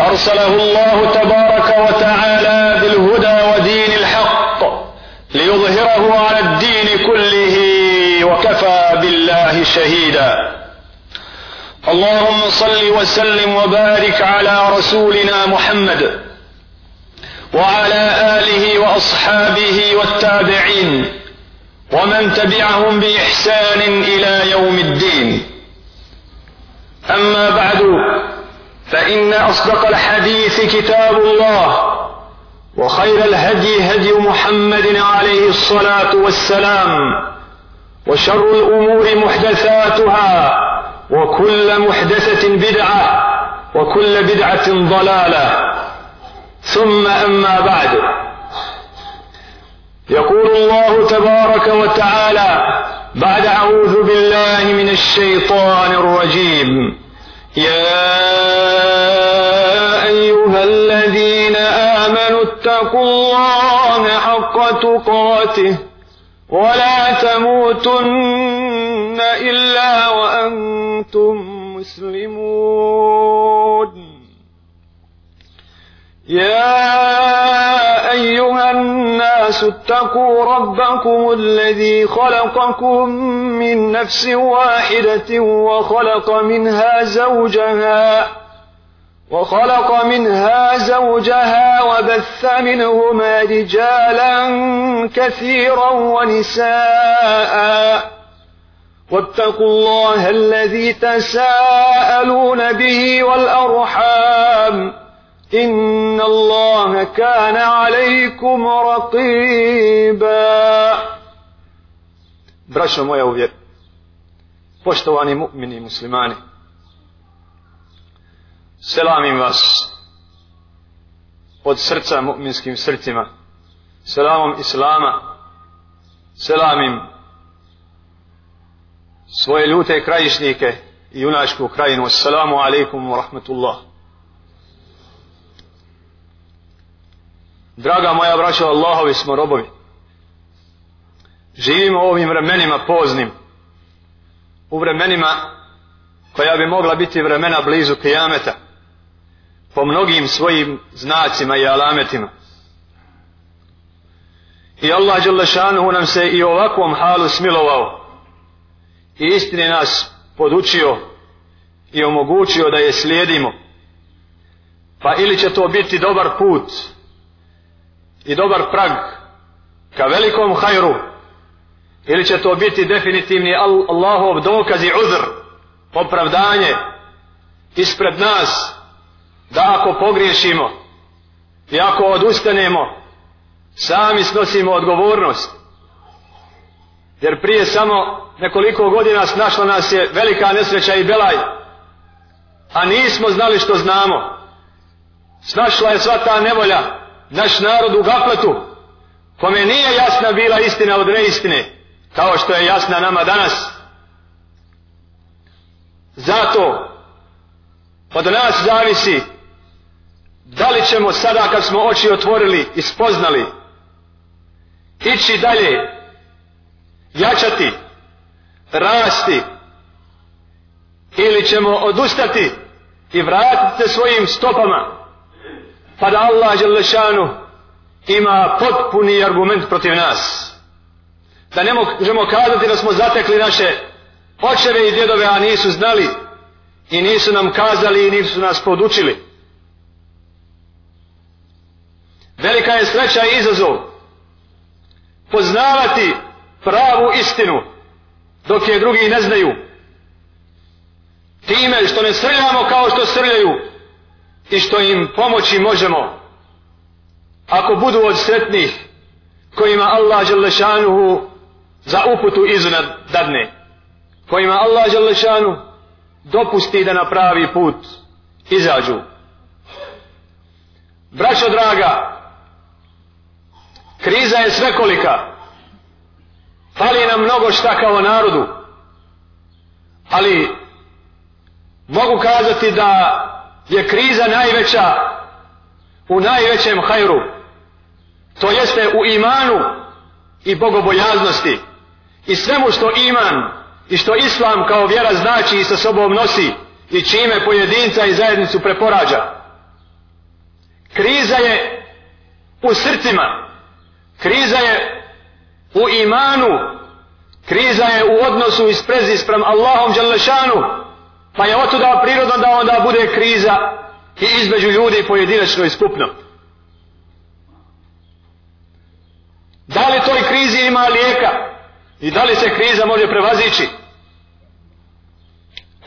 أرسله الله تبارك وتعالى بالهدى ودين الحق ليظهره على الدين كله وكفى بالله شهيدا. اللهم صل وسلم وبارك على رسولنا محمد وعلى آله وأصحابه والتابعين ومن تبعهم بإحسان إلى يوم الدين. أما بعد فإن أصدق الحديث كتاب الله وخير الهدي هدي محمد عليه الصلاة والسلام وشر الأمور محدثاتها وكل محدثة بدعة وكل بدعة ضلالة. ثم أما بعد. يقول الله تبارك وتعالى بعد أعوذ بالله من الشيطان الرجيم. اتقوا الله حق تقاته ولا تموتن إلا وأنتم مسلمون. يا أيها الناس اتقوا ربكم الذي خلقكم من نفس واحدة وخلق منها زوجها وخلق منها زوجها وبث منهما رجالا كثيرا ونساء. واتقوا الله الذي تساءلون به والأرحام. إن الله كان عليكم رقيبا. Braćo moja uvjer, poštovani mu'mini muslimani, selamim vas od srca mu'minskim srcima, selamom Islama, selamim svoje ljute krajišnike i junačku krajinu, assalamu alaikum wa rahmatullah. Draga moja braća, Allahovi smo robovi. Živimo u ovim vremenima poznim. U vremenima koja bi mogla biti vremena blizu kijameta. Po mnogim svojim znacima i alametima. I Allah Đalešanuhu nam se i ovakvom halu smilovao. I istine nas podučio i omogućio da je slijedimo. Pa ili će to biti dobar put i dobar prag ka velikom hajru ili će to biti definitivni Allahov dokaz i uzr opravdanje ispred nas da ako pogriješimo i ako odustanemo sami snosimo odgovornost. Jer prije samo nekoliko godina snašla nas je velika nesreća i belaj a nismo znali što znamo. Snašla je sva ta nevolja naš narod u gafletu kome nije jasna bila istina od neistine kao što je jasna nama danas. Zato od nas zavisi da li ćemo sada kad smo oči otvorili i spoznali ići dalje jačati rasti ili ćemo odustati i vratiti se svojim stopama pa da Allah Đelešanu ima potpuni argument protiv nas. Da ne možemo kazati da smo zatekli naše očeve i djedove, a nisu znali i nisu nam kazali i nisu nas podučili. Velika je sreća i izazov poznavati pravu istinu dok je drugi ne znaju. Time što ne srljamo kao što srljaju i što im pomoći možemo ako budu od sretnih kojima Allah Đalešanuhu za uputu izuna dadne kojima Allah Đalešanuhu dopusti da na pravi put izađu braćo draga kriza je svekolika fali nam mnogo šta kao narodu. Ali mogu kazati da je kriza najveća u najvećem hajru. To jeste u imanu i bogobojaznosti. I svemu što iman i što islam kao vjera znači i sa sobom nosi i čime pojedinca i zajednicu preporađa. Kriza je u srcima, kriza je u imanu, kriza je u odnosu i sprezi sprem Allahom Đalešanu, pa je otuda prirodno da onda bude kriza i između ljudi pojedinačno i skupno. Da li toj krizi ima lijeka i da li se kriza može prevazići?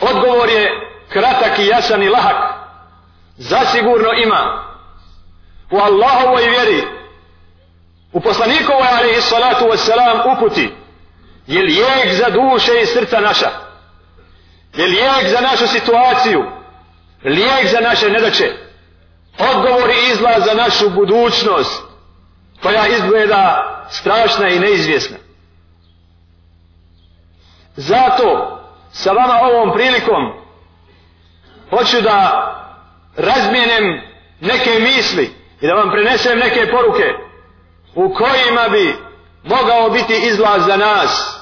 Odgovor je kratak i jasan i lahak. Zasigurno ima u Allahovoj vjeri u poslanikovoj alaihi salatu wassalam uputi. Je lijek za duše i srca naša? Je lijek za našu situaciju? Lijek za naše nedaće? Odgovor i izlaz za našu budućnost koja izgleda strašna i neizvjesna. Zato sa vama ovom prilikom hoću da razmijenem neke misli i da vam prenesem neke poruke u kojima bi mogao biti izlaz za nas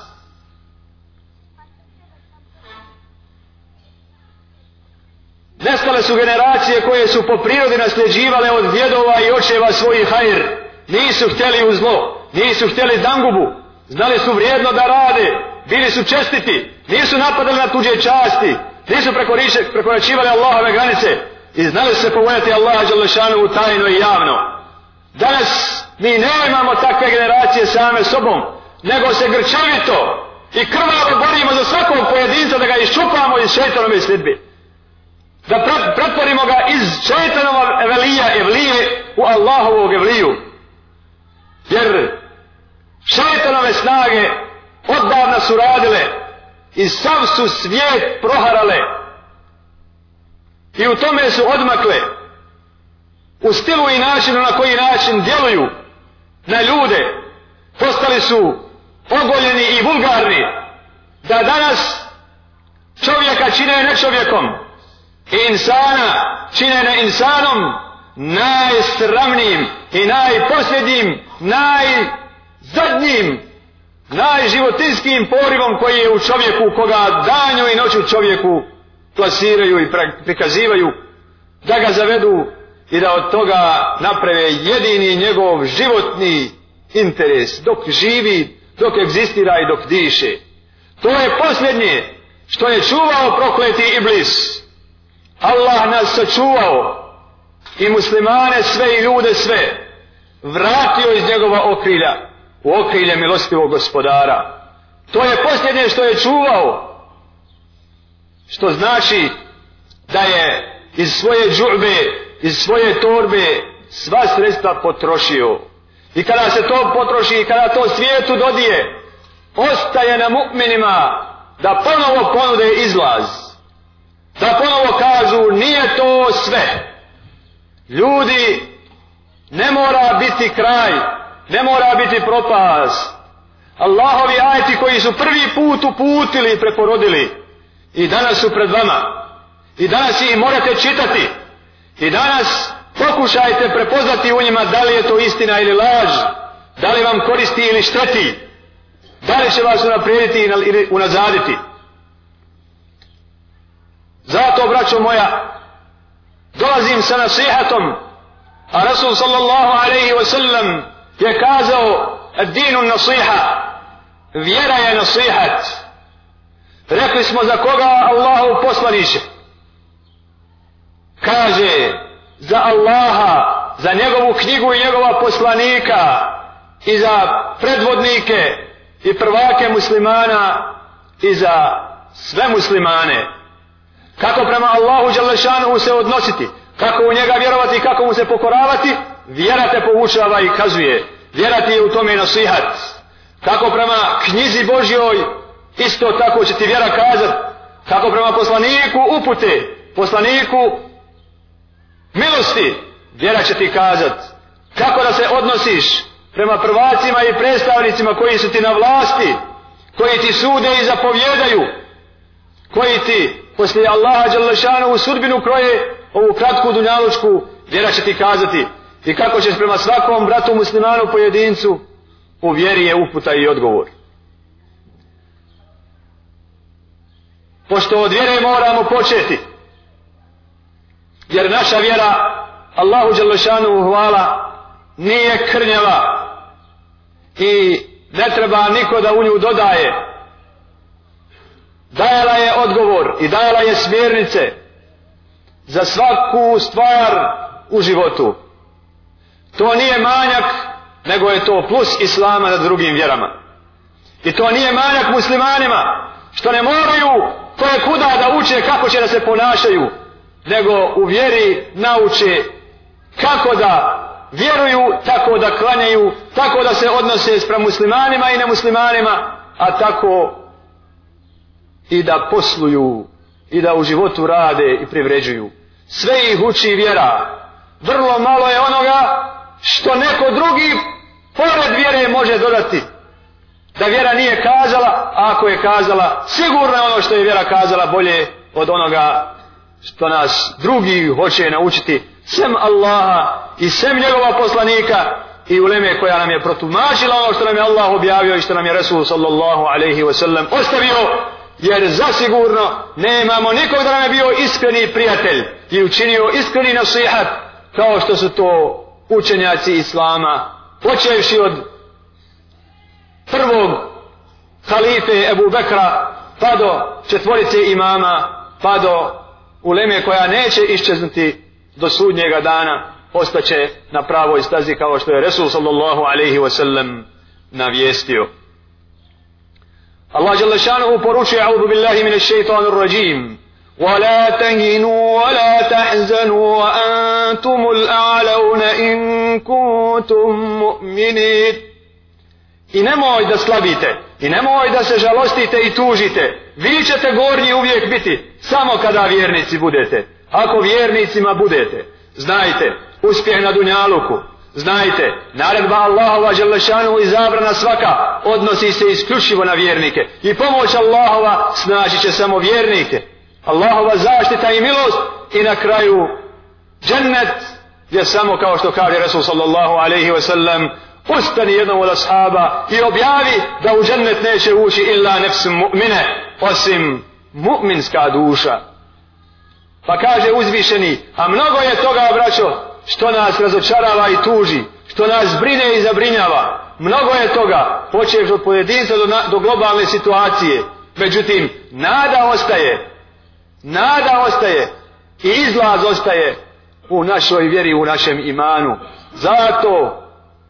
Nestale su generacije koje su po prirodi nasljeđivale od djedova i očeva svojih hajr. Nisu htjeli u zlo, nisu htjeli dangubu, znali su vrijedno da rade, bili su čestiti, nisu napadali na tuđe časti, nisu prekoračivali Allahove granice i znali su se povojati Allaha Đalešanu tajno i javno. Danas mi nemamo takve generacije same sobom, nego se grčevito i krvavo borimo za svakog pojedinca da ga iščupamo iz šeitanove sljedbe. Da pretvorimo ga iz šeitanova evelija evlije u Allahovog evliju. Jer šeitanove snage odavna su radile i sav su svijet proharale i u tome su odmakle u stilu i načinu na koji način djeluju na ljude postali su ogoljeni i vulgarni da danas čovjeka čine ne čovjekom i insana čine ne insanom najsramnijim i najposljednjim najzadnjim najživotinskim porivom koji je u čovjeku koga danju i noću čovjeku plasiraju i prikazivaju da ga zavedu i da od toga naprave jedini njegov životni interes dok živi, dok egzistira i dok diše. To je posljednje što je čuvao prokleti iblis. Allah nas sačuvao i muslimane sve i ljude sve vratio iz njegova okrilja u okrilje milostivog gospodara. To je posljednje što je čuvao. Što znači da je iz svoje džurbe, iz svoje torbe sva sredstva potrošio. I kada se to potroši i kada to svijetu dodije, ostaje na mu'minima da ponovo ponude izlaz. Da ponovo kažu nije to sve. Ljudi ne mora biti kraj ne mora biti propast. Allahovi ajti koji su prvi put uputili i preporodili i danas su pred vama. I danas ih morate čitati. I danas pokušajte prepoznati u njima da li je to istina ili laž. Da li vam koristi ili šteti. Da li će vas unaprijediti ili unazaditi. Zato, braćo moja, dolazim sa nasihatom, a Rasul sallallahu alaihi wa sallam je kazao dinu nasiha vjera je nasihat rekli smo za koga Allahu poslaniše kaže za Allaha za njegovu knjigu i njegova poslanika i za predvodnike i prvake muslimana i za sve muslimane. Kako prema Allahu Đalešanu se odnositi kako u njega vjerovati i kako mu se pokoravati vjera te poučava i kazuje. Vjera ti je u tome nasihat. Kako prema knjizi Božjoj isto tako će ti vjera kazat. Kako prema poslaniku upute poslaniku milosti vjera će ti kazat kako da se odnosiš prema prvacima i predstavnicima koji su ti na vlasti, koji ti sude i zapovjedaju, koji ti poslije Allaha Đalešanu u sudbinu kroje ovu kratku dunjalučku, vjera će ti kazati i kako ćeš prema svakom bratu muslimanu pojedincu u vjeri je uputa i odgovor. Pošto od vjere moramo početi, jer naša vjera Allahu Đalešanu hvala nije krnjava i ne treba niko da u nju dodaje. Dajala je odgovor i dajala je smjernice za svaku stvar u životu. To nije manjak nego je to plus islama nad drugim vjerama. I to nije manjak muslimanima što ne moraju koje kuda da uče kako će da se ponašaju nego u vjeri nauče kako da vjeruju tako da klanjaju tako da se odnose sprem muslimanima i nemuslimanima a tako i da posluju i da u životu rade i privređuju. Sve ih uči vjera. Vrlo malo je onoga što neko drugi pored vjere može dodati. Da vjera nije kazala a ako je kazala sigurno je ono što je vjera kazala bolje od onoga što nas drugi hoće naučiti sem Allaha i sem njegova poslanika i uleme koja nam je protumačila ono što nam je Allah objavio i što nam je Resul sallallahu alaihi wa sallam ostavio jer zasigurno nemamo nikog da nam je bio iskreni prijatelj i učinio iskreni nasihat kao što su to učenjaci Islama počevši od prvog halife Ebu Bekra pa do četvorice imama pa do uleme koja neće iščeznuti do sudnjega dana ostaće na pravoj stazi kao što je Resul sallallahu alaihi wa sallam navijestio. Allah jalla šanuhu poručuje a'udhu billahi min ash-shaytanir rajim ولا تهنوا ولا تحزنوا وأنتم الأعلون إن كنتم مؤمنين I nemoj da slabite, i nemoj da se žalostite i tužite. Vi ćete gornji uvijek biti, samo kada vjernici budete. Ako vjernicima budete, znajte, uspjeh na dunjaluku, znajte, naredba Allahova želešanu i zabrana svaka odnosi se isključivo na vjernike. I pomoć Allahova snaži će samo vjernike. Allahova zaštita i milost i na kraju džennet je samo kao što kaže Resul sallallahu alaihi ve sellem ustani jednom od ashaba i objavi da u džennet neće ući illa nefsim mu'mine osim mu'minska duša. Pa kaže uzvišeni, a mnogo je toga, braćo, što nas razočarava i tuži, što nas brine i zabrinjava. Mnogo je toga, počeš od pojedinca do, do globalne situacije. Međutim, nada ostaje, nada ostaje. I izlaz ostaje u našoj vjeri, u našem imanu. Zato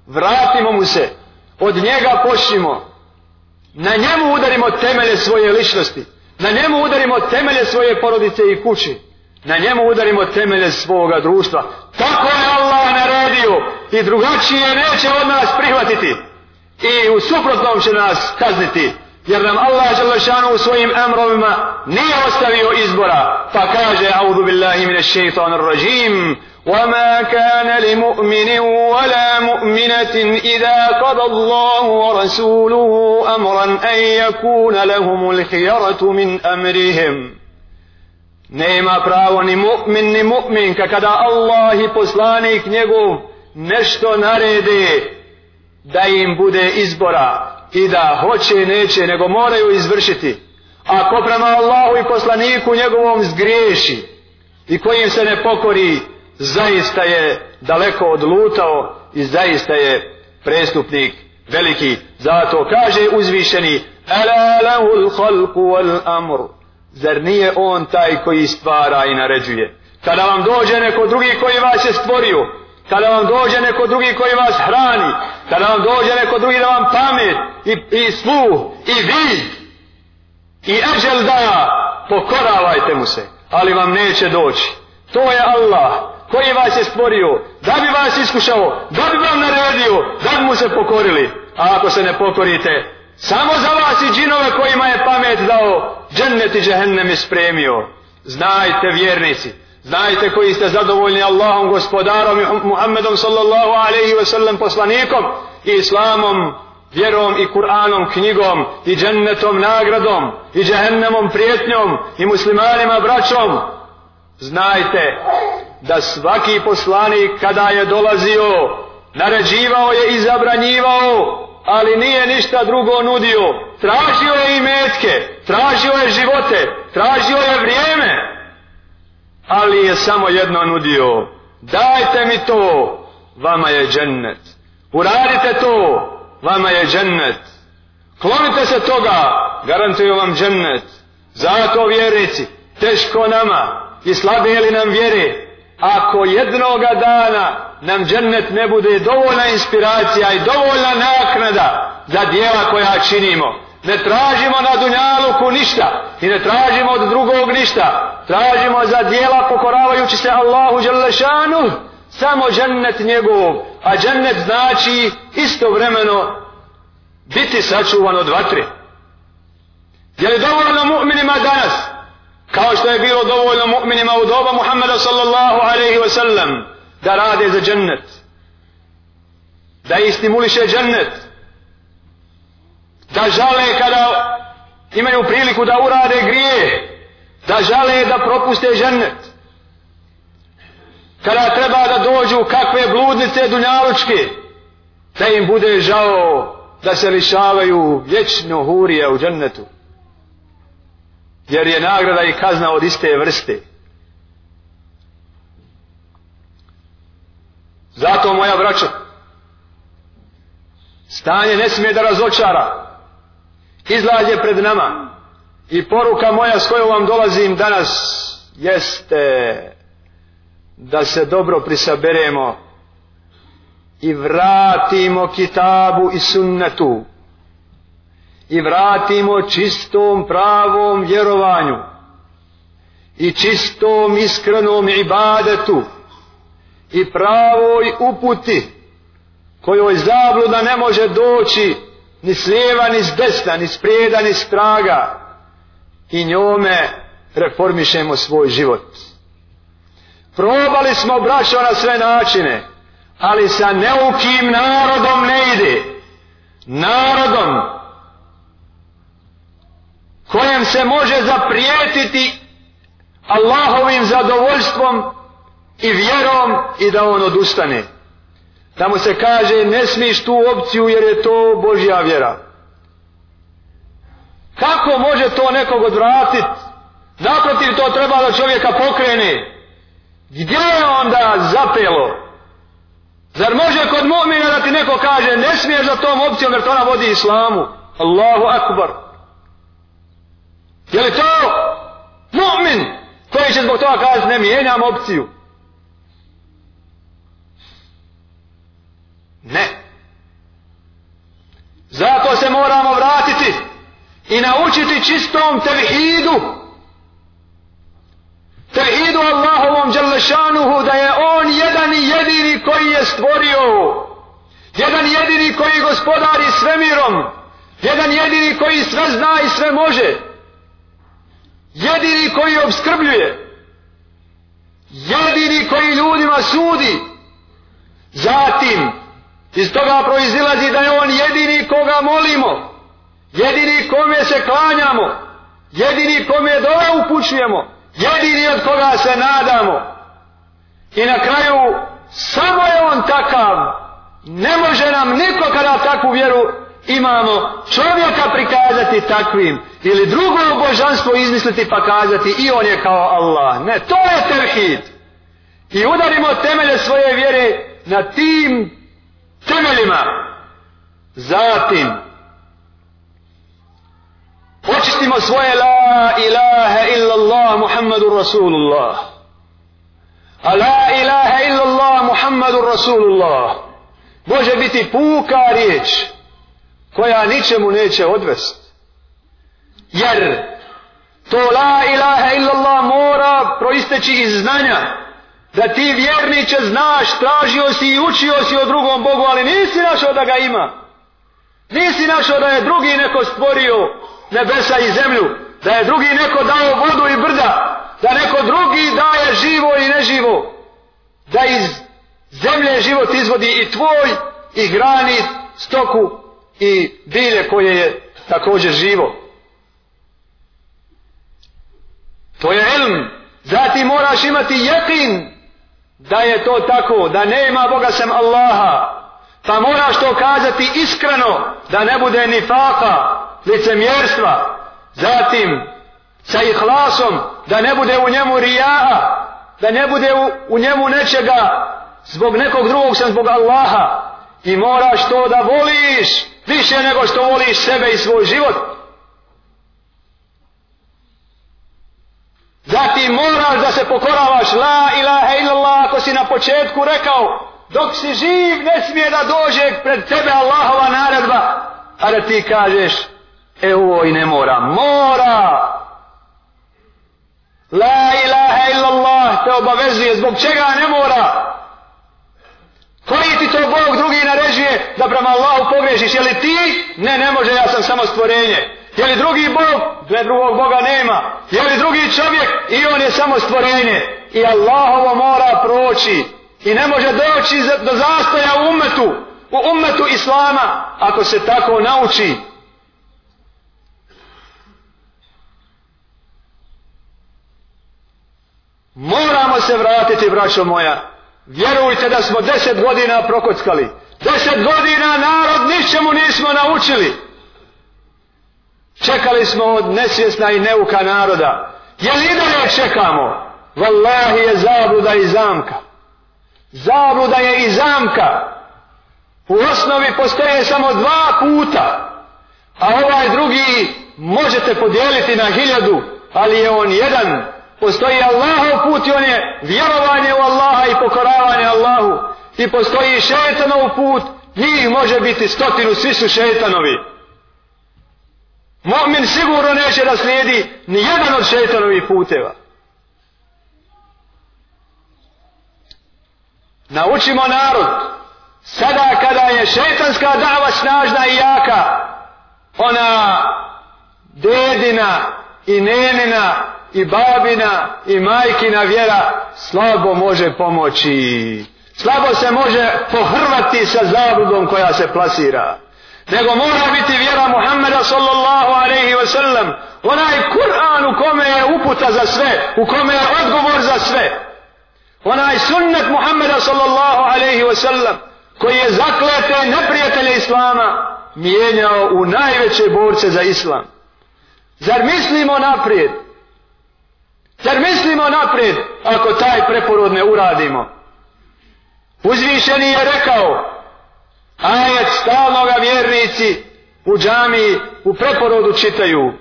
vratimo mu se, od njega počnimo, na njemu udarimo temelje svoje ličnosti, na njemu udarimo temelje svoje porodice i kući na njemu udarimo temelje svoga društva. Tako je Allah naredio i drugačije neće od nas prihvatiti. I u suprotnom će nas kazniti. Jer nam Allah Đalešanu u svojim emrovima nije ostavio izbora. Pa kaže, audu billahi mine šeitanir rajim, وما كان لمؤمن ولا مؤمنة إذا قضى الله ورسوله أمرا أن يكون لهم الخيرة من أمرهم nema pravo ni mu'min ni mu'minka kada Allah i poslanik njegov nešto narede da im bude izbora i da hoće neće nego moraju izvršiti ako prema Allahu i poslaniku njegovom zgriješi i kojim se ne pokori zaista je daleko odlutao i zaista je prestupnik veliki zato kaže uzvišeni ala lahul khalqu wal amru Zar nije on taj koji stvara i naređuje? Kada vam dođe neko drugi koji vas je stvorio, kada vam dođe neko drugi koji vas hrani, kada vam dođe neko drugi da vam pamet i, i sluh i vid i eđel daja, pokoravajte mu se, ali vam neće doći. To je Allah koji vas je stvorio, da bi vas iskušao, da bi vam naredio, da bi mu se pokorili. A ako se ne pokorite, Samo za vas i džinove kojima je pamet dao, džennet i džehennem ispremio. Znajte vjernici, znajte koji ste zadovoljni Allahom gospodarom i Muhammedom sallallahu alaihi ve sellem poslanikom i islamom vjerom i Kur'anom knjigom i džennetom nagradom i džehennemom prijetnjom i muslimanima braćom znajte da svaki poslanik kada je dolazio naređivao je i zabranjivao ali nije ništa drugo nudio. Tražio je i metke tražio je živote tražio je vrijeme ali je samo jedno nudio. Dajte mi to vama je džennet. Uradite to vama je džennet. Klonite se toga garantuju vam džennet. Zato vjernici teško nama i slabe li nam vjere? Ako jednoga dana nam džennet ne bude dovoljna inspiracija i dovoljna naknada za dijela koja činimo ne tražimo na dunjaluku ništa i ne tražimo od drugog ništa. Tražimo za dijela pokoravajući se Allahu Đelešanu samo džennet njegov. A džennet znači istovremeno biti sačuvan od vatre. Je li dovoljno mu'minima danas kao što je bilo dovoljno mu'minima u doba Muhammeda sallallahu alaihi wa sallam da rade za džennet da istimuliše džennet da žale kada imaju priliku da urade grije da žale da propuste džennet. kada treba da dođu kakve bludnice dunjalučke da im bude žao da se lišavaju vječno hurije u džennetu jer je nagrada i kazna od iste vrste. Zato moja braća stanje ne smije da razočara. Izlađe pred nama. I poruka moja s kojom vam dolazim danas jeste da se dobro prisaberemo i vratimo kitabu i sunnetu i vratimo čistom pravom vjerovanju i čistom iskrenom ibadetu i pravoj uputi kojoj zabluda ne može doći ni s lijeva, ni s desna, ni s prijeda, ni s traga i njome reformišemo svoj život. Probali smo braćo na sve načine, ali sa neukim narodom ne ide. Na kojem se može zaprijetiti Allahovim zadovoljstvom i vjerom i da on odustane. Tamo se kaže ne smiješ tu opciju jer je to Božja vjera. Kako može to nekog odvratiti? Naprotiv to treba da čovjeka pokrene. Gdje je onda zapelo? Zar može kod mu'mina da ti neko kaže ne smiješ za tom opcijom jer to ona vodi islamu? Allahu akbar. Je li to mu'min koji će zbog toga kazati ne mijenjam opciju? Ne. Zato se moramo vratiti i naučiti čistom tevhidu. Tevhidu Allahovom Đalešanuhu da je On jedan i jedini koji je stvorio. Jedan jedini koji gospodari svemirom. Jedan jedini koji sve zna i sve može. Jedini koji obskrbljuje. Jedini koji ljudima sudi. Zatim, Iz toga proizilazi da je on jedini koga molimo. Jedini kome se klanjamo. Jedini kome dole upućujemo. Jedini od koga se nadamo. I na kraju samo je on takav. Ne može nam niko kada takvu vjeru imamo čovjeka prikazati takvim ili drugo božanstvo izmisliti pa kazati i on je kao Allah. Ne, to je tevhid. I udarimo temelje svoje vjere na tim temeljima zatim očistimo svoje la ilaha illallah muhammadur rasulullah a la ilaha illallah muhammadur rasulullah može biti puka riječ koja ničemu neće odvest jer to la ilaha illallah mora proisteći iz znanja da ti vjerniče znaš, tražio si i učio si o drugom Bogu, ali nisi našao da ga ima. Nisi našao da je drugi neko stvorio nebesa i zemlju, da je drugi neko dao vodu i brda, da neko drugi daje živo i neživo, da iz zemlje život izvodi i tvoj, i grani stoku, i bilje koje je također živo. To je ilm. Zatim moraš imati jekin da je to tako, da nema Boga sem Allaha. Pa moraš to kazati iskreno, da ne bude ni faka, licemjerstva. Zatim, sa ihlasom, da ne bude u njemu rijaha, da ne bude u, u njemu nečega zbog nekog drugog sem zbog Allaha. I moraš to da voliš više nego što voliš sebe i svoj život. Zatim moraš da se pokoravaš la ilaha illallah ako si na početku rekao dok si živ ne smije da dođe pred tebe Allahova naredba. A da ti kažeš e ovo i ne mora mora. La ilaha illallah te obavezuje zbog čega ne mora? Koji ti to Bog drugi naređuje da prema Allahu pogrešiš je li ti ne ne može ja sam samo stvorenje Je li drugi Bog? Gle, drugog Boga nema. Je li drugi čovjek? I on je samo stvorenje. I Allahovo mora proći. I ne može doći do zastoja u umetu. U umetu Islama. Ako se tako nauči. Moramo se vratiti, braćo moja. Vjerujte da smo deset godina prokockali. Deset godina narod ničemu nismo naučili. Čekali smo od nesvjesna i neuka naroda. Je li dalje čekamo? Wallahi je zabluda i zamka. Zabluda je i zamka. U osnovi postoje samo dva puta. A ovaj drugi možete podijeliti na hiljadu, ali je on jedan. Postoji Allahov put i on je vjerovanje u Allaha pokoravanje Allahu. I postoji šetanov put, njih može biti stotinu, svi su šetanovi. Mu'min sigurno neće da slijedi ni jedan od šetanovih puteva. Naučimo narod, sada kada je šetanska dava snažna i jaka, ona dedina i nenina i babina i majkina vjera slabo može pomoći. Slabo se može pohrvati sa zabludom koja se plasira. Nego mora biti vjera Muhammeda sallallahu alaihi wa sallam onaj Kur'an u kome je uputa za sve u kome je odgovor za sve. Onaj sunnet Muhammeda sallallahu alaihi wa sallam koji je zaklete neprijatelje Islama mijenjao u najveće borce za Islam. Zar mislimo naprijed? Zar mislimo naprijed ako taj preporod ne uradimo? Uzvišeni je rekao ajet stalnoga vjernici u džami u preporodu čitaju.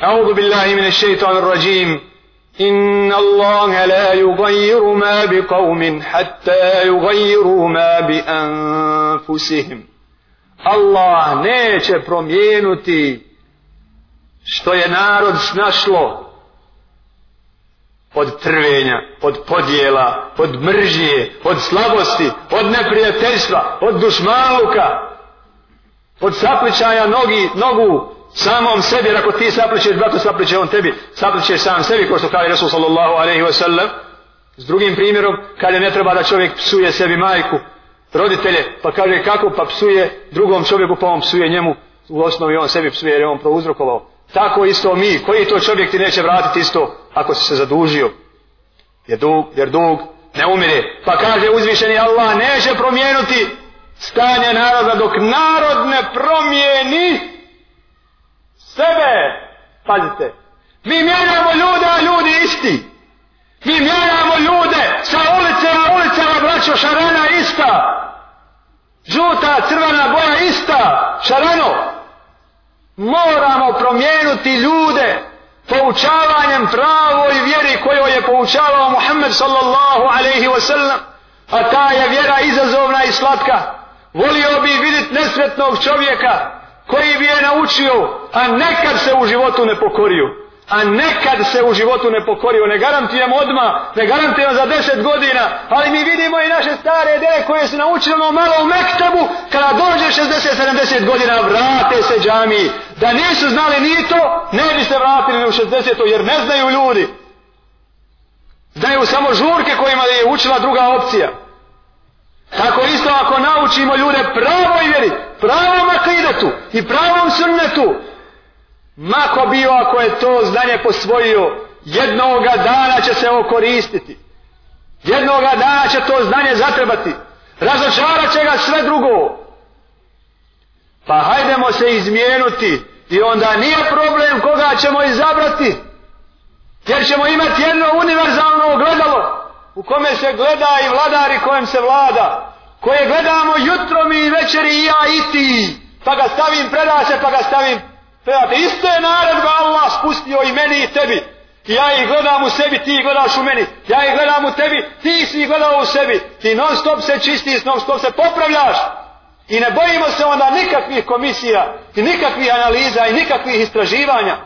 A'udhu billahi mine shaitanir rajim. Inna Allahe la yugayiru ma bi qavmin hatta yugayiru ma bi anfusihim. Allah neće promijenuti što je narod snašlo od trvenja, od podjela, od mržnje, od slabosti, od neprijateljstva, od dušmaluka, od sapličaja nogi, nogu samom sebi, ako ti sapličeš, brato sapliče on tebi, sapličeš sam sebi, ko što kaže Resul sallallahu alaihi wa sallam, s drugim primjerom, kada ne treba da čovjek psuje sebi majku, roditelje, pa kaže kako, pa psuje drugom čovjeku, pa on psuje njemu, u osnovi on sebi psuje jer je on prouzrokovao. Tako isto mi, koji to čovjek ti neće vratiti isto ako si se zadužio? Jer dug, jer dug ne umire. Pa kaže uzvišeni Allah neće promijenuti stanje naroda dok narod ne promijeni sebe. Pazite. Mi mijenjamo ljude, a ljudi isti. Mi mijenjamo ljude sa ulice na ulice braćo šarana ista. Žuta, crvena boja ista. Šarano moramo promijenuti ljude poučavanjem pravoj vjeri koju je poučavao Muhammed sallallahu alaihi wasallam. a ta je vjera izazovna i slatka volio bi vidjeti nesretnog čovjeka koji bi je naučio a nekad se u životu ne pokorio a nekad se u životu ne pokorio, ne garantujem odma, ne garantujem za deset godina, ali mi vidimo i naše stare ideje koje su naučili ono malo u Mektebu, kada dođe 60-70 godina, vrate se džami, da nisu znali ni to, ne bi se vratili u 60 jer ne znaju ljudi. znaju samo žurke kojima je učila druga opcija. Tako isto ako naučimo ljude pravoj vjeri, pravom akidetu i pravom sunnetu, mako bio ako je to znanje posvojio, jednoga dana će se ovo koristiti. Jednoga dana će to znanje zatrebati. Razočarat će ga sve drugo. Pa hajdemo se izmijenuti i onda nije problem koga ćemo izabrati. Jer ćemo imati jedno univerzalno ogledalo u kome se gleda i vladari kojem se vlada. Koje gledamo jutrom i večeri i ja i ti. Pa ga stavim predase pa ga stavim predate. iste je naredba Allah spustio i meni i tebi. Ja ih gledam u sebi, ti ih gledaš u meni. Ja ih gledam u tebi, ti si ih gledao u sebi. Ti non stop se čistiš, non stop se popravljaš. I ne bojimo se onda nikakvih komisija, i nikakvih analiza, i nikakvih istraživanja.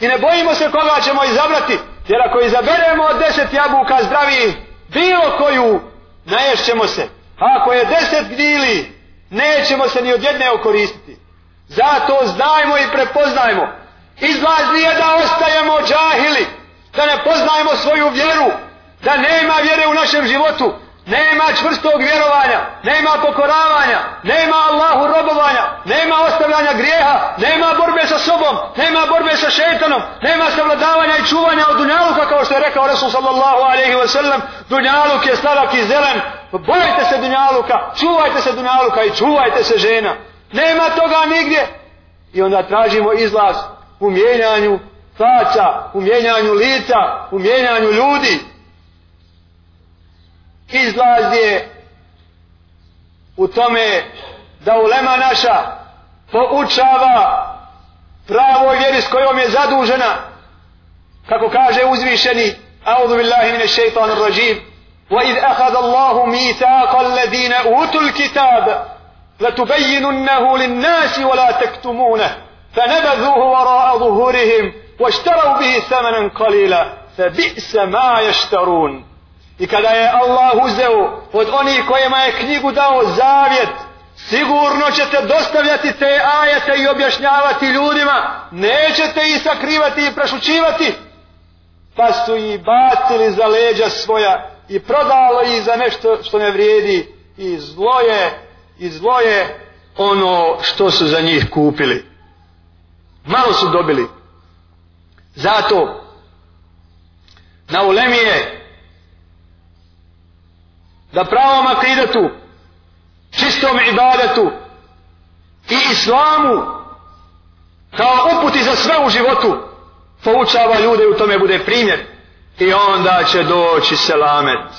I ne bojimo se koga ćemo izabrati, jer ako izaberemo od deset jabuka zdravi, bilo koju, naješćemo se. A ako je deset gnili, nećemo se ni od jedne okoristiti. Zato znajmo i prepoznajmo. Izlaz nije da ostajemo džahili, da ne poznajemo svoju vjeru, da nema vjere u našem životu, nema čvrstog vjerovanja, nema pokoravanja, nema Allahu robovanja, nema ostavljanja grijeha, nema borbe sa sobom, nema borbe sa šetanom, nema savladavanja i čuvanja od dunjaluka, kao što je rekao Resul sallallahu alaihi wa sallam, dunjaluk je sladak i zelen, bojite se dunjaluka, čuvajte se dunjaluka i čuvajte se žena. Nema toga nigdje. I onda tražimo izlaz u mijenjanju faca, u mijenjanju lica, u mijenjanju ljudi. Izlaz je u tome da ulema naša poučava pravo vjeri s kojom je zadužena kako kaže uzvišeni أعوذ بالله من الشيطان الرجيم وإذ أخذ الله ميثاق الذين أوتوا الكتاب لتبيننه للناس ولا تكتمونه فنبذوه وراء ظهورهم واشتروا به ثمنا قليلا فبئس ما يشترون I kada je Allah uzeo od onih kojima je knjigu dao zavjet, sigurno ćete dostavljati te ajete i objašnjavati ljudima, nećete ih sakrivati i prešućivati. Pa su ih bacili za leđa svoja i prodalo ih za nešto što ne vrijedi i zlo je, i zlo je ono što su za njih kupili. Malo su dobili. Zato na ulemi je da pravom akidetu, čistom ibadetu i islamu kao uputi za sve u životu poučava ljude u tome bude primjer i onda će doći selamet.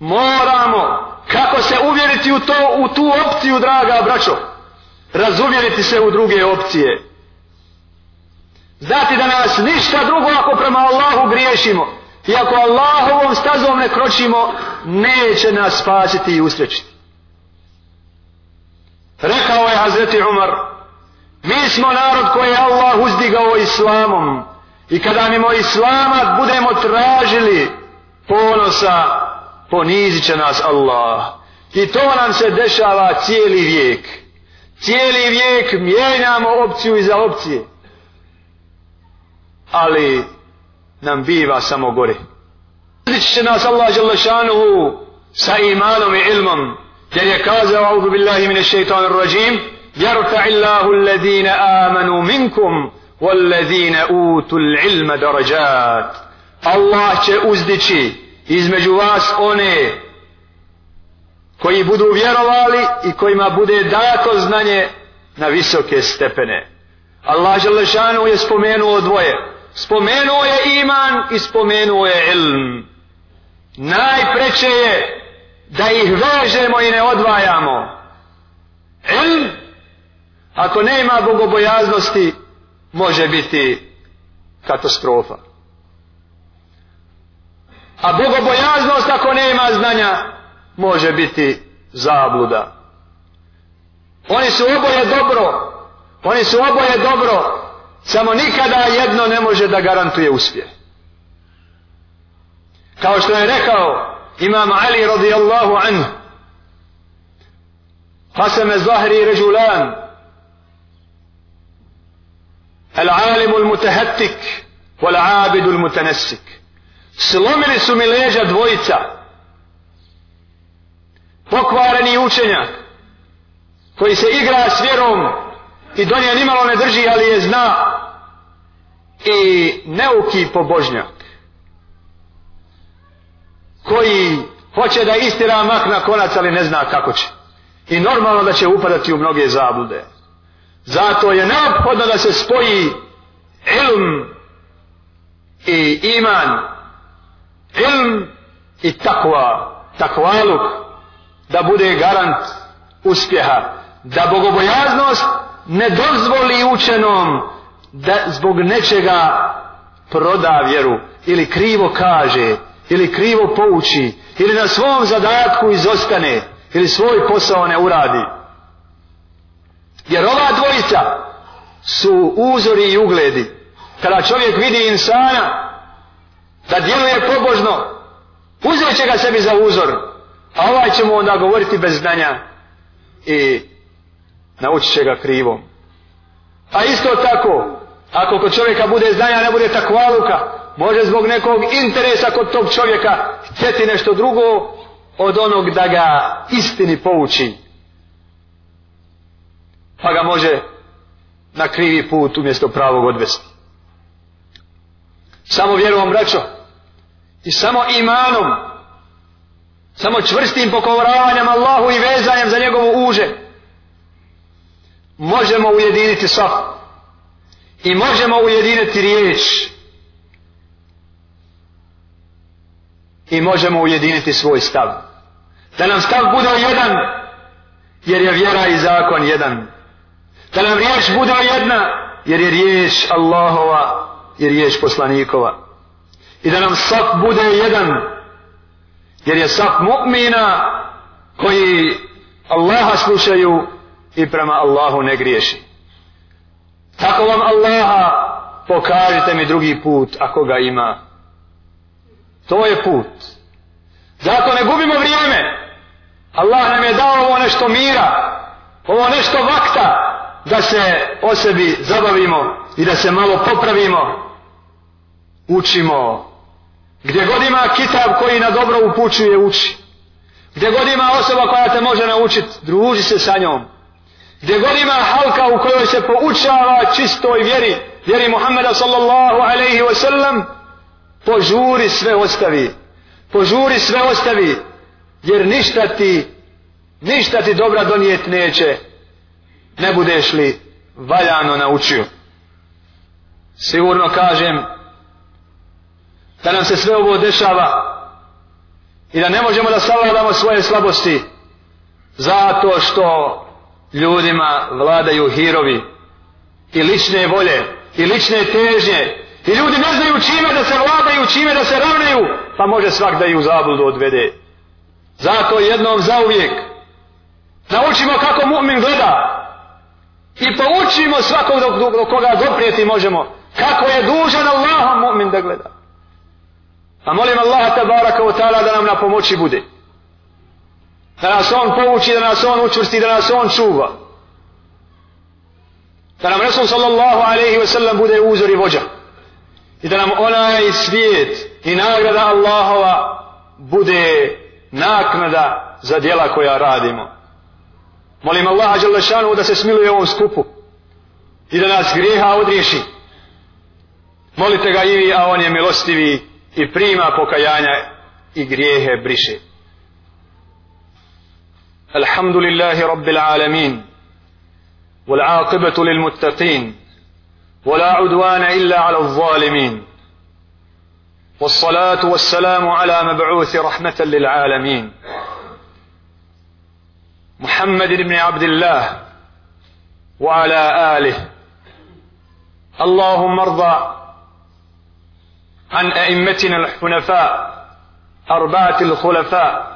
Moramo kako se uvjeriti u, to, u tu opciju, draga braćo, razuvjeriti se u druge opcije. Znati da nas ništa drugo ako prema Allahu griješimo i ako Allahovom stazom ne kročimo, neće nas spasiti i usrećiti. Rekao je Hazreti Umar, mi smo narod koji je Allah uzdigao islamom i kada mimo islama budemo tražili ponosa, ponizit će nas Allah. I to nam se dešava cijeli vijek. Cijeli vijek mijenjamo opciju iza opcije ali nam biva samo gore. Uzdići će nas Allah Đalešanuhu sa imanom i ilmom, jer je kazao, audu billahi mine šeitanu rajim, jarfa illahu alladine amanu minkum, والذين أوتوا العلم درجات Allah će uzdići između vas one koji budu vjerovali i kojima bude dato znanje na visoke stepene. Allah Želešanu je spomenuo dvoje spomenuo je iman i spomenuo je ilm. Najpreće je da ih vežemo i ne odvajamo. Ilm, ako nema bogobojaznosti, može biti katastrofa. A bogobojaznost ako nema znanja, može biti zabluda. Oni su oboje dobro, oni su oboje dobro, Samo nikada jedno ne može da garantuje uspjeh. Kao što je rekao Imam Ali radijallahu anhu قسم الظهري رجلان العالم المتهتك والعابد المتنسك slomili su mi leđa dvojica. Pokvareni učenjak koji se igra s vjerom i do nje nimalo ne drži ali je zna. I neuki pobožnjak koji hoće da istira mak na konac ali ne zna kako će. I normalno da će upadati u mnoge zablude. Zato je neophodno da se spoji ilm i iman ilm i takva takvaluk da bude garant uspjeha da bogobojaznost ne dozvoli učenom da zbog nečega proda vjeru ili krivo kaže ili krivo pouči ili na svom zadatku izostane ili svoj posao ne uradi. Jer ova dvojica su uzori i ugledi. Kada čovjek vidi insana da djeluje pobožno. Uzet će ga sebi za uzor a ovaj će mu onda govoriti bez znanja i naučit će ga krivom. A isto tako ako kod čovjeka bude znanja ne bude takvaluka može zbog nekog interesa kod tog čovjeka htjeti nešto drugo od onog da ga istini pouči. Pa ga može na krivi put umjesto pravog odvesti. Samo vjerujem, braćo i samo imanom samo čvrstim pokovravanjem Allahu i vezanjem za njegovu uže možemo ujediniti saf i možemo ujediniti riječ. I možemo ujediniti svoj stav. Da nam stav bude jedan jer je vjera i zakon jedan. Da nam riječ bude jedna jer je riječ Allahova i riječ poslanikova i da nam saf bude jedan. Jer je saf mu'mina koji Allaha slušaju i prema Allahu ne griješi. Tako vam Allaha pokažite mi drugi put ako ga ima? To je put. Zato ne gubimo vrijeme. Allah nam je dao ovo nešto mira ovo nešto vakta da se o sebi zabavimo i da se malo popravimo. Učimo gdje god ima kitab koji na dobro upućuje uči. Gdje god ima osoba koja te može naučiti druži se sa njom. Gdje god ima halka u kojoj se poučava čistoj vjeri vjeri Muhammeda sallallahu alaihi wa sallam požuri sve ostavi. Požuri sve ostavi jer ništa ti ništa ti dobra donijet neće. Ne budeš li valjano naučio. Sigurno kažem da nam se sve ovo dešava i da ne možemo da savladamo svoje slabosti zato što ljudima vladaju hirovi i lične volje i lične težnje. I ljudi ne znaju čime da se vladaju čime da se ravnaju pa može svak da ju zabludu odvede. Zato jednom zauvijek naučimo kako mu'min gleda i poučimo svakog do, do koga doprijeti možemo kako je dužan Allahom mu'min da gleda a molim Allaha tabaraka wa ta'ala da nam na pomoći bude. Da nas on povuči, da nas on učvrsti da nas on čuva. Da nam Resul sallallahu alaihi wa sallam bude uzor i vođa. I da nam onaj svijet i nagrada Allahova bude naknada za djela koja radimo. Molim Allaha Đalešanu da se smiluje ovom skupu i da nas grijeha odriješi. Molite ga i vi a on je milostivi i prima pokajanja i grijehe briše. لله رب العالمين والعاقبة للمتقين ولا عدوان إلا على الظالمين والصلاة والسلام على مبعوث رحمة للعالمين محمد بن عبد الله وعلى آله اللهم ارضى عن أئمتنا الحنفاء أربعة الخلفاء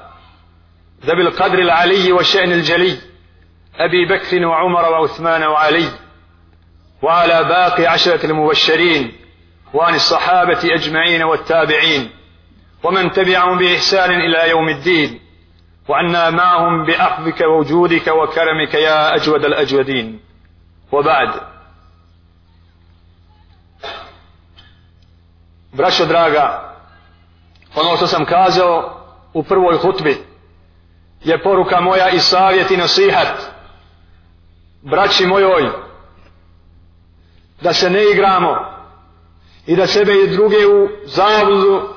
ذوي القدر العلي والشأن الجلي أبي بكر وعمر وعثمان وعلي وعلى باقي عشرة المبشرين وعن الصحابة أجمعين والتابعين ومن تبعهم بإحسان إلى يوم الدين وعنا معهم بأخذك وجودك وكرمك يا أجود الأجودين. وبعد. Braćo draga ono što sam kazao u prvoj hutbi je poruka moja i savjet i nasihat. Braći mojoj da se ne igramo i da sebe i druge u zavodu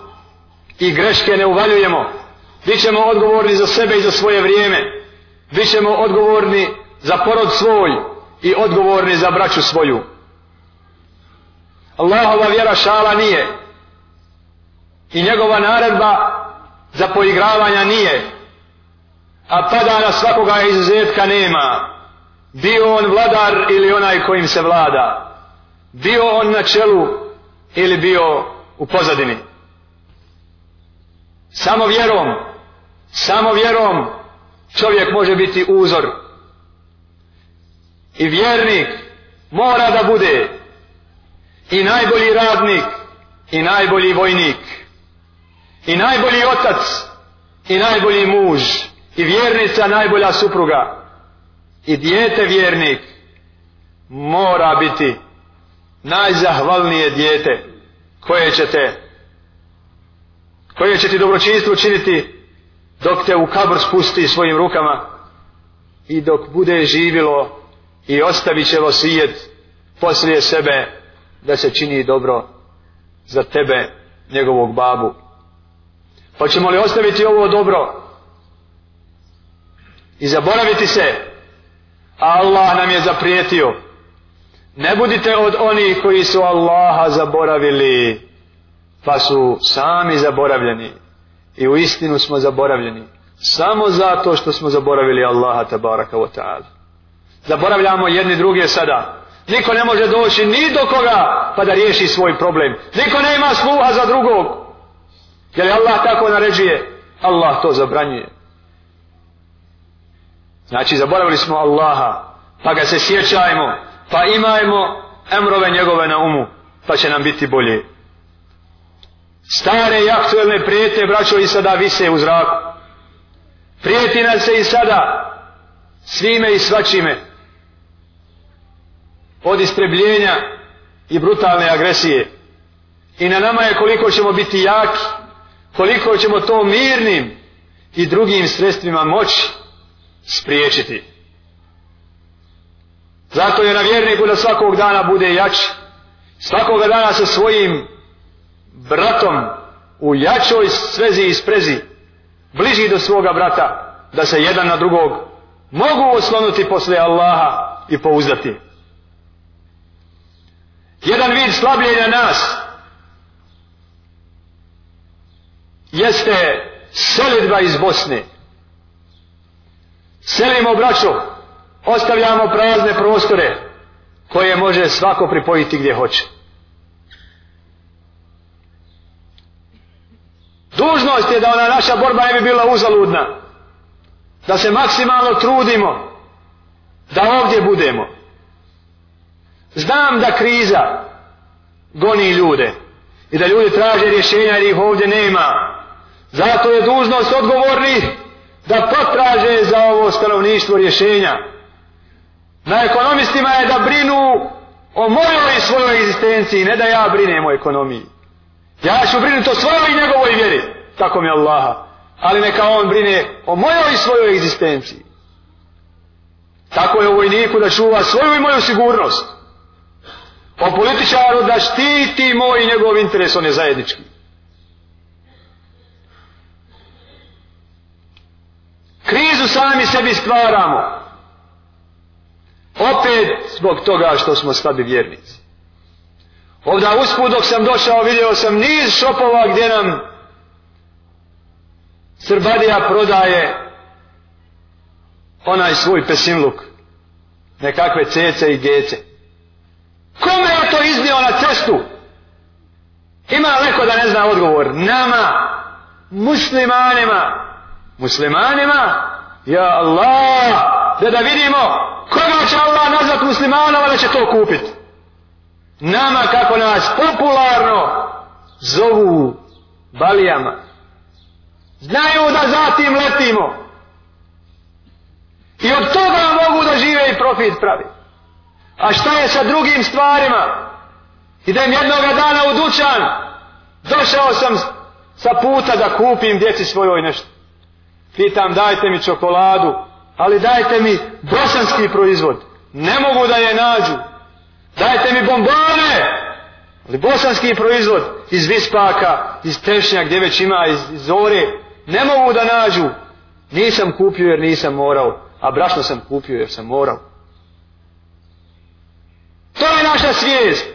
i greške ne uvaljujemo. Bićemo odgovorni za sebe i za svoje vrijeme. Bićemo odgovorni za porod svoj i odgovorni za braću svoju. Allahova vjera šala nije i njegova naredba za poigravanja nije. A pada na svakoga izuzetka nema. Bio on vladar ili onaj kojim se vlada. Bio on na čelu ili bio u pozadini. Samo vjerom samo vjerom čovjek može biti uzor. I vjernik mora da bude i najbolji radnik i najbolji vojnik i najbolji otac i najbolji muž i vjernica najbolja supruga. I dijete vjernik mora biti najzahvalnije dijete koje ćete koje će ti dobročinstvo činiti dok te u kabr spusti svojim rukama i dok bude živilo i ostavit će vosijet poslije sebe da se čini dobro za tebe njegovog babu hoćemo li ostaviti ovo dobro? I zaboraviti se? Allah nam je zaprijetio. Ne budite od onih koji su Allaha zaboravili pa su sami zaboravljeni. I u istinu smo zaboravljeni. Samo zato što smo zaboravili Allaha tabaraka wa ta'ala. Zaboravljamo jedni druge sada. Niko ne može doći ni do koga pa da riješi svoj problem. Niko nema sluha za drugog jer Allah tako naređuje. Allah to zabranjuje. Znači zaboravili smo Allaha pa ga se sjećajmo pa imajmo emrove njegove na umu pa će nam biti bolje. Stare i aktuelne prijetnje, braćo i sada vise u zraku. Prijeti nas se i sada svime i svačime od istrebljenja i brutalne agresije. I na nama je koliko ćemo biti jaki koliko ćemo to mirnim i drugim sredstvima moći spriječiti. Zato je na vjerniku da svakog dana bude jači. Svakoga dana sa svojim bratom u jačoj svezi i sprezi bliži do svoga brata da se jedan na drugog mogu oslonuti posle Allaha i pouzdati. Jedan vid slabljenja nas jeste selidba iz Bosne. Selimo braćo ostavljamo prazne prostore koje može svako pripojiti gdje hoće. Dužnost je da ona naša borba ne bi bila uzaludna da se maksimalno trudimo da ovdje budemo. Znam da kriza goni ljude i da ljudi traže rješenja jer ih ovdje nema zato je dužnost odgovornih da potraže za ovo stanovništvo rješenja na ekonomistima je da brinu o mojoj i svojoj egzistenciji ne da ja brinem o ekonomiji Ja ću brinuti o svojoj i njegovoj vjeri. Tako mi Allaha. Ali neka on brine o mojoj i svojoj egzistenciji. Tako je u vojniku da čuva svoju i moju sigurnost. O političaru da štiti moj i njegov interes, on je zajednički. Krizu sami sebi stvaramo. Opet zbog toga što smo slabi vjernici. Ovda usput dok sam došao vidio sam niz šopova gdje nam Srbadija prodaje onaj svoj pesimluk. Nekakve cece i gece. Kome je to iznio na cestu? Ima neko da ne zna odgovor. Nama, muslimanima. Muslimanima? Ja Allah! Da da vidimo koga će Allah nazvat muslimanova da će to kupiti nama kako nas popularno zovu balijama znaju da zatim letimo i od toga mogu da žive i profit pravi a šta je sa drugim stvarima idem jednoga dana u dućan došao sam sa puta da kupim djeci svojoj nešto. Pitam dajte mi čokoladu, ali dajte mi bosanski proizvod. Ne mogu da je nađu. Dajte mi bombone, ali bosanski proizvod iz Vispaka, iz Tešnja gdje već ima, iz, iz Zore, ne mogu da nađu. Nisam kupio jer nisam morao, a brašno sam kupio jer sam morao. To je naša svijest.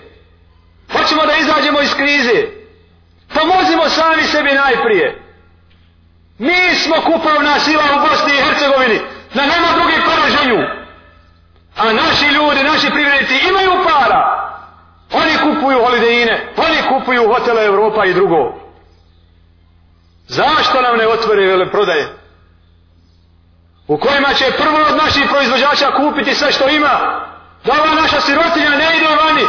Hoćemo da izađemo iz krize. Pomozimo sami sebi najprije. Mi smo kupovna sila u Bosni i Hercegovini. Na nema drugih poraženju. A naši ljudi, naši privrednici imaju para. Oni kupuju holidejine, oni kupuju hotele Evropa i drugo. Zašto nam ne otvore vele prodaje? U kojima će prvo od naših proizvođača kupiti sve što ima. Da ova naša sirotinja ne ide vani.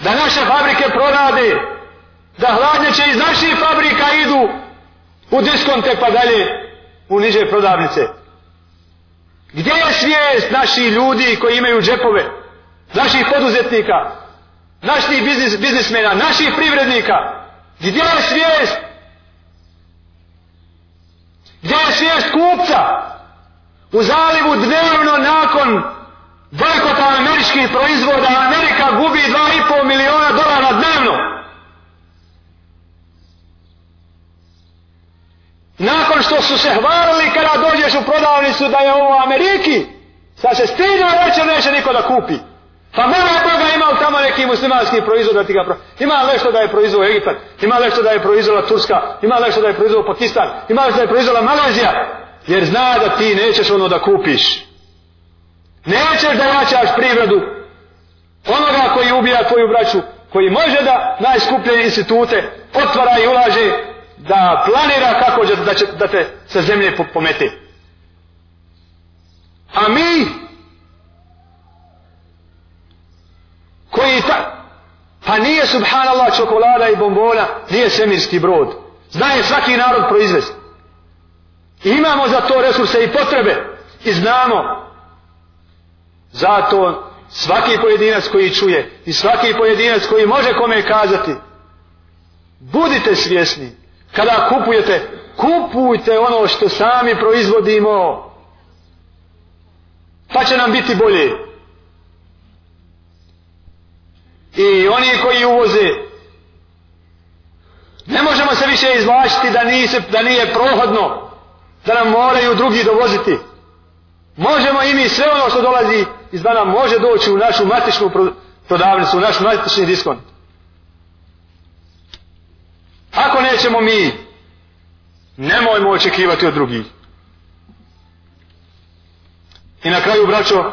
Da naše fabrike prorade. Da hladnjače iz naših fabrika idu u diskonte pa dalje u niže prodavnice. Gdje je svijest naših ljudi koji imaju džepove? Naših poduzetnika? naših biznis, biznismena, naših privrednika. Gdje je svijest? Gdje je svijest kupca? U zalivu dnevno nakon bojkota američkih proizvoda Amerika gubi 2,5 miliona dolara dnevno. Nakon što su se hvalili kada dođeš u prodavnicu da je ovo Ameriki, sad se stidno reći neće niko da kupi. Pa mora Boga ima tamo neki muslimanski proizvod da ti ga pro... Ima nešto da je proizvod Egipat, ima nešto da je proizvola Turska, ima nešto da je proizvod Pakistan, ima nešto da je proizvola Malezija. Jer zna da ti nećeš ono da kupiš. Nećeš da jačaš privredu onoga koji ubija tvoju braću, koji može da najskuplje institute otvara i ulaže, da planira kako će, da, će, da te sa zemlje pomete. A mi koji ta pa nije subhanallah čokolada i bombona nije semirski brod. Znaje svaki narod proizvesti. I imamo za to resurse i potrebe. I znamo. Zato svaki pojedinac koji čuje i svaki pojedinac koji može kome kazati budite svjesni kada kupujete kupujte ono što sami proizvodimo. Pa će nam biti bolje. I oni koji uvoze ne možemo se više izvlačiti da, nije, da nije prohodno da nam moraju drugi dovoziti. Možemo i mi sve ono što dolazi izvana može doći u našu matičnu prodavnicu u naš matični diskont ako nećemo mi nemojmo očekivati od drugih. I na kraju braćo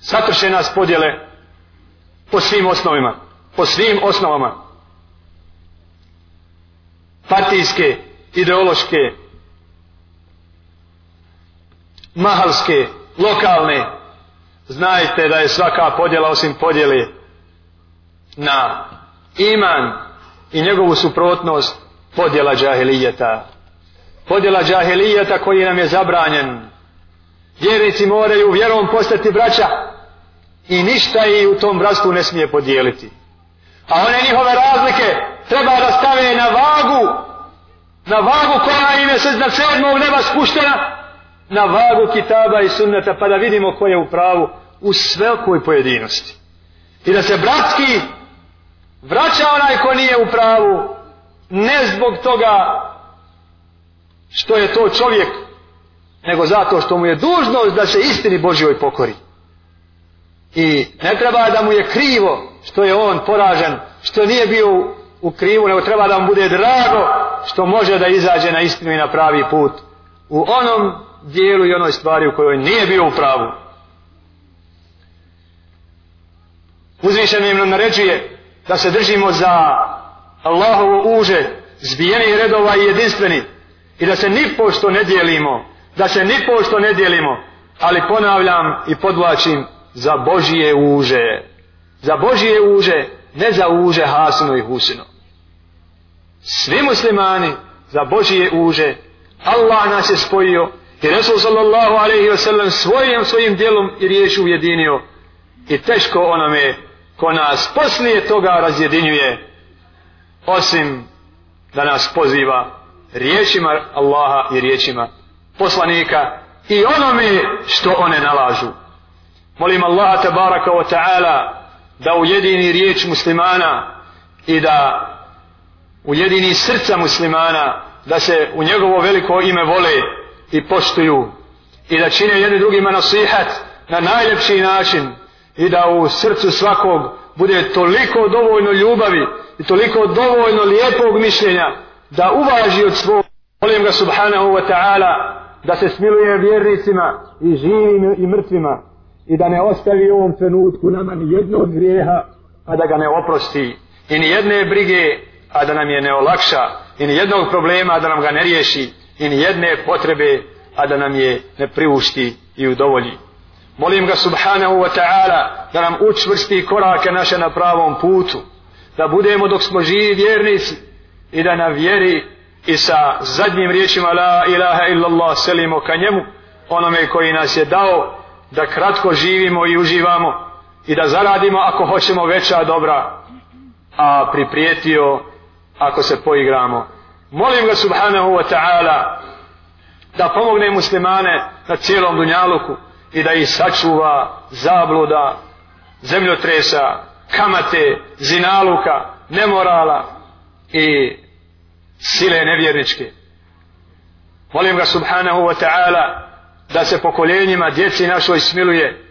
satrše nas podjele po svim osnovima po svim osnovama. Partijske ideološke mahalske lokalne. Znajte da je svaka podjela osim podjele na iman i njegovu suprotnost podjela džahilijeta podjela džahilijeta koji nam je zabranjen vjernici moraju vjerom postati braća i ništa i u tom bratstvu ne smije podijeliti. A one njihove razlike treba da stave na vagu, na vagu koja im je se na sedmog neba spuštena, na vagu kitaba i sunneta, pa da vidimo ko je u pravu u svelkoj pojedinosti. I da se bratski vraća onaj ko nije u pravu, ne zbog toga što je to čovjek, nego zato što mu je dužnost da se istini Božjoj pokori. I ne treba da mu je krivo što je on poražen, što nije bio u krivu, nego treba da mu bude drago što može da izađe na istinu i na pravi put. U onom dijelu i onoj stvari u kojoj nije bio u pravu. Uzvišen im naređuje da se držimo za Allahovo uže, zbijeni redova i jedinstveni i da se ni pošto ne dijelimo, da se ni pošto ne dijelimo, ali ponavljam i podvlačim za Božije uže. Za Božije uže, ne za uže Hasino i Husino. Svi muslimani za Božije uže, Allah nas je spojio i Resul sallallahu alaihi wasallam svojim svojim dijelom i riječu ujedinio i teško onome ko nas poslije toga razjedinjuje osim da nas poziva riječima Allaha i riječima poslanika i onome što one nalažu. Molim Allaha tabaraka wa ta'ala da ujedini riječ muslimana i da ujedini srca muslimana da se u njegovo veliko ime vole i poštuju i da čine jedni drugima nasihat na najljepši način i da u srcu svakog bude toliko dovoljno ljubavi i toliko dovoljno lijepog mišljenja da uvaži od svog. Molim ga subhanahu wa ta'ala da se smiluje vjernicima i živim i mrtvima i da ne ostavi u ovom trenutku nama ni jednog grijeha a da ga ne oprosti i ni jedne brige a da nam je ne olakša i ni jednog problema a da nam ga ne riješi i ni jedne potrebe a da nam je ne priušti i udovolji molim ga subhanahu wa ta'ala da nam učvrsti korake naše na pravom putu. Da budemo dok smo živi vjernici i da na vjeri i sa zadnjim riječima la ilaha illallah selimo ka njemu onome koji nas je dao da kratko živimo i uživamo i da zaradimo ako hoćemo veća dobra a priprijetio ako se poigramo. Molim ga subhanahu wa ta'ala da pomogne muslimane na cijelom dunjaluku i da ih sačuva zabluda zemljotresa kamate zinaluka nemorala i sile nevjerničke molim ga subhanahu wa ta'ala da se pokoljenjima djeci našoj smiluje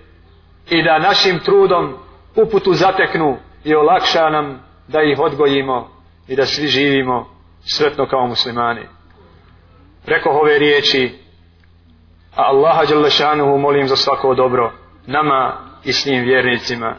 i da našim trudom uputu zateknu i olakša nam da ih odgojimo i da svi živimo sretno kao muslimani. Preko ove riječi, a Allaha Đalešanuhu molim za svako dobro nama i s njim vjernicima.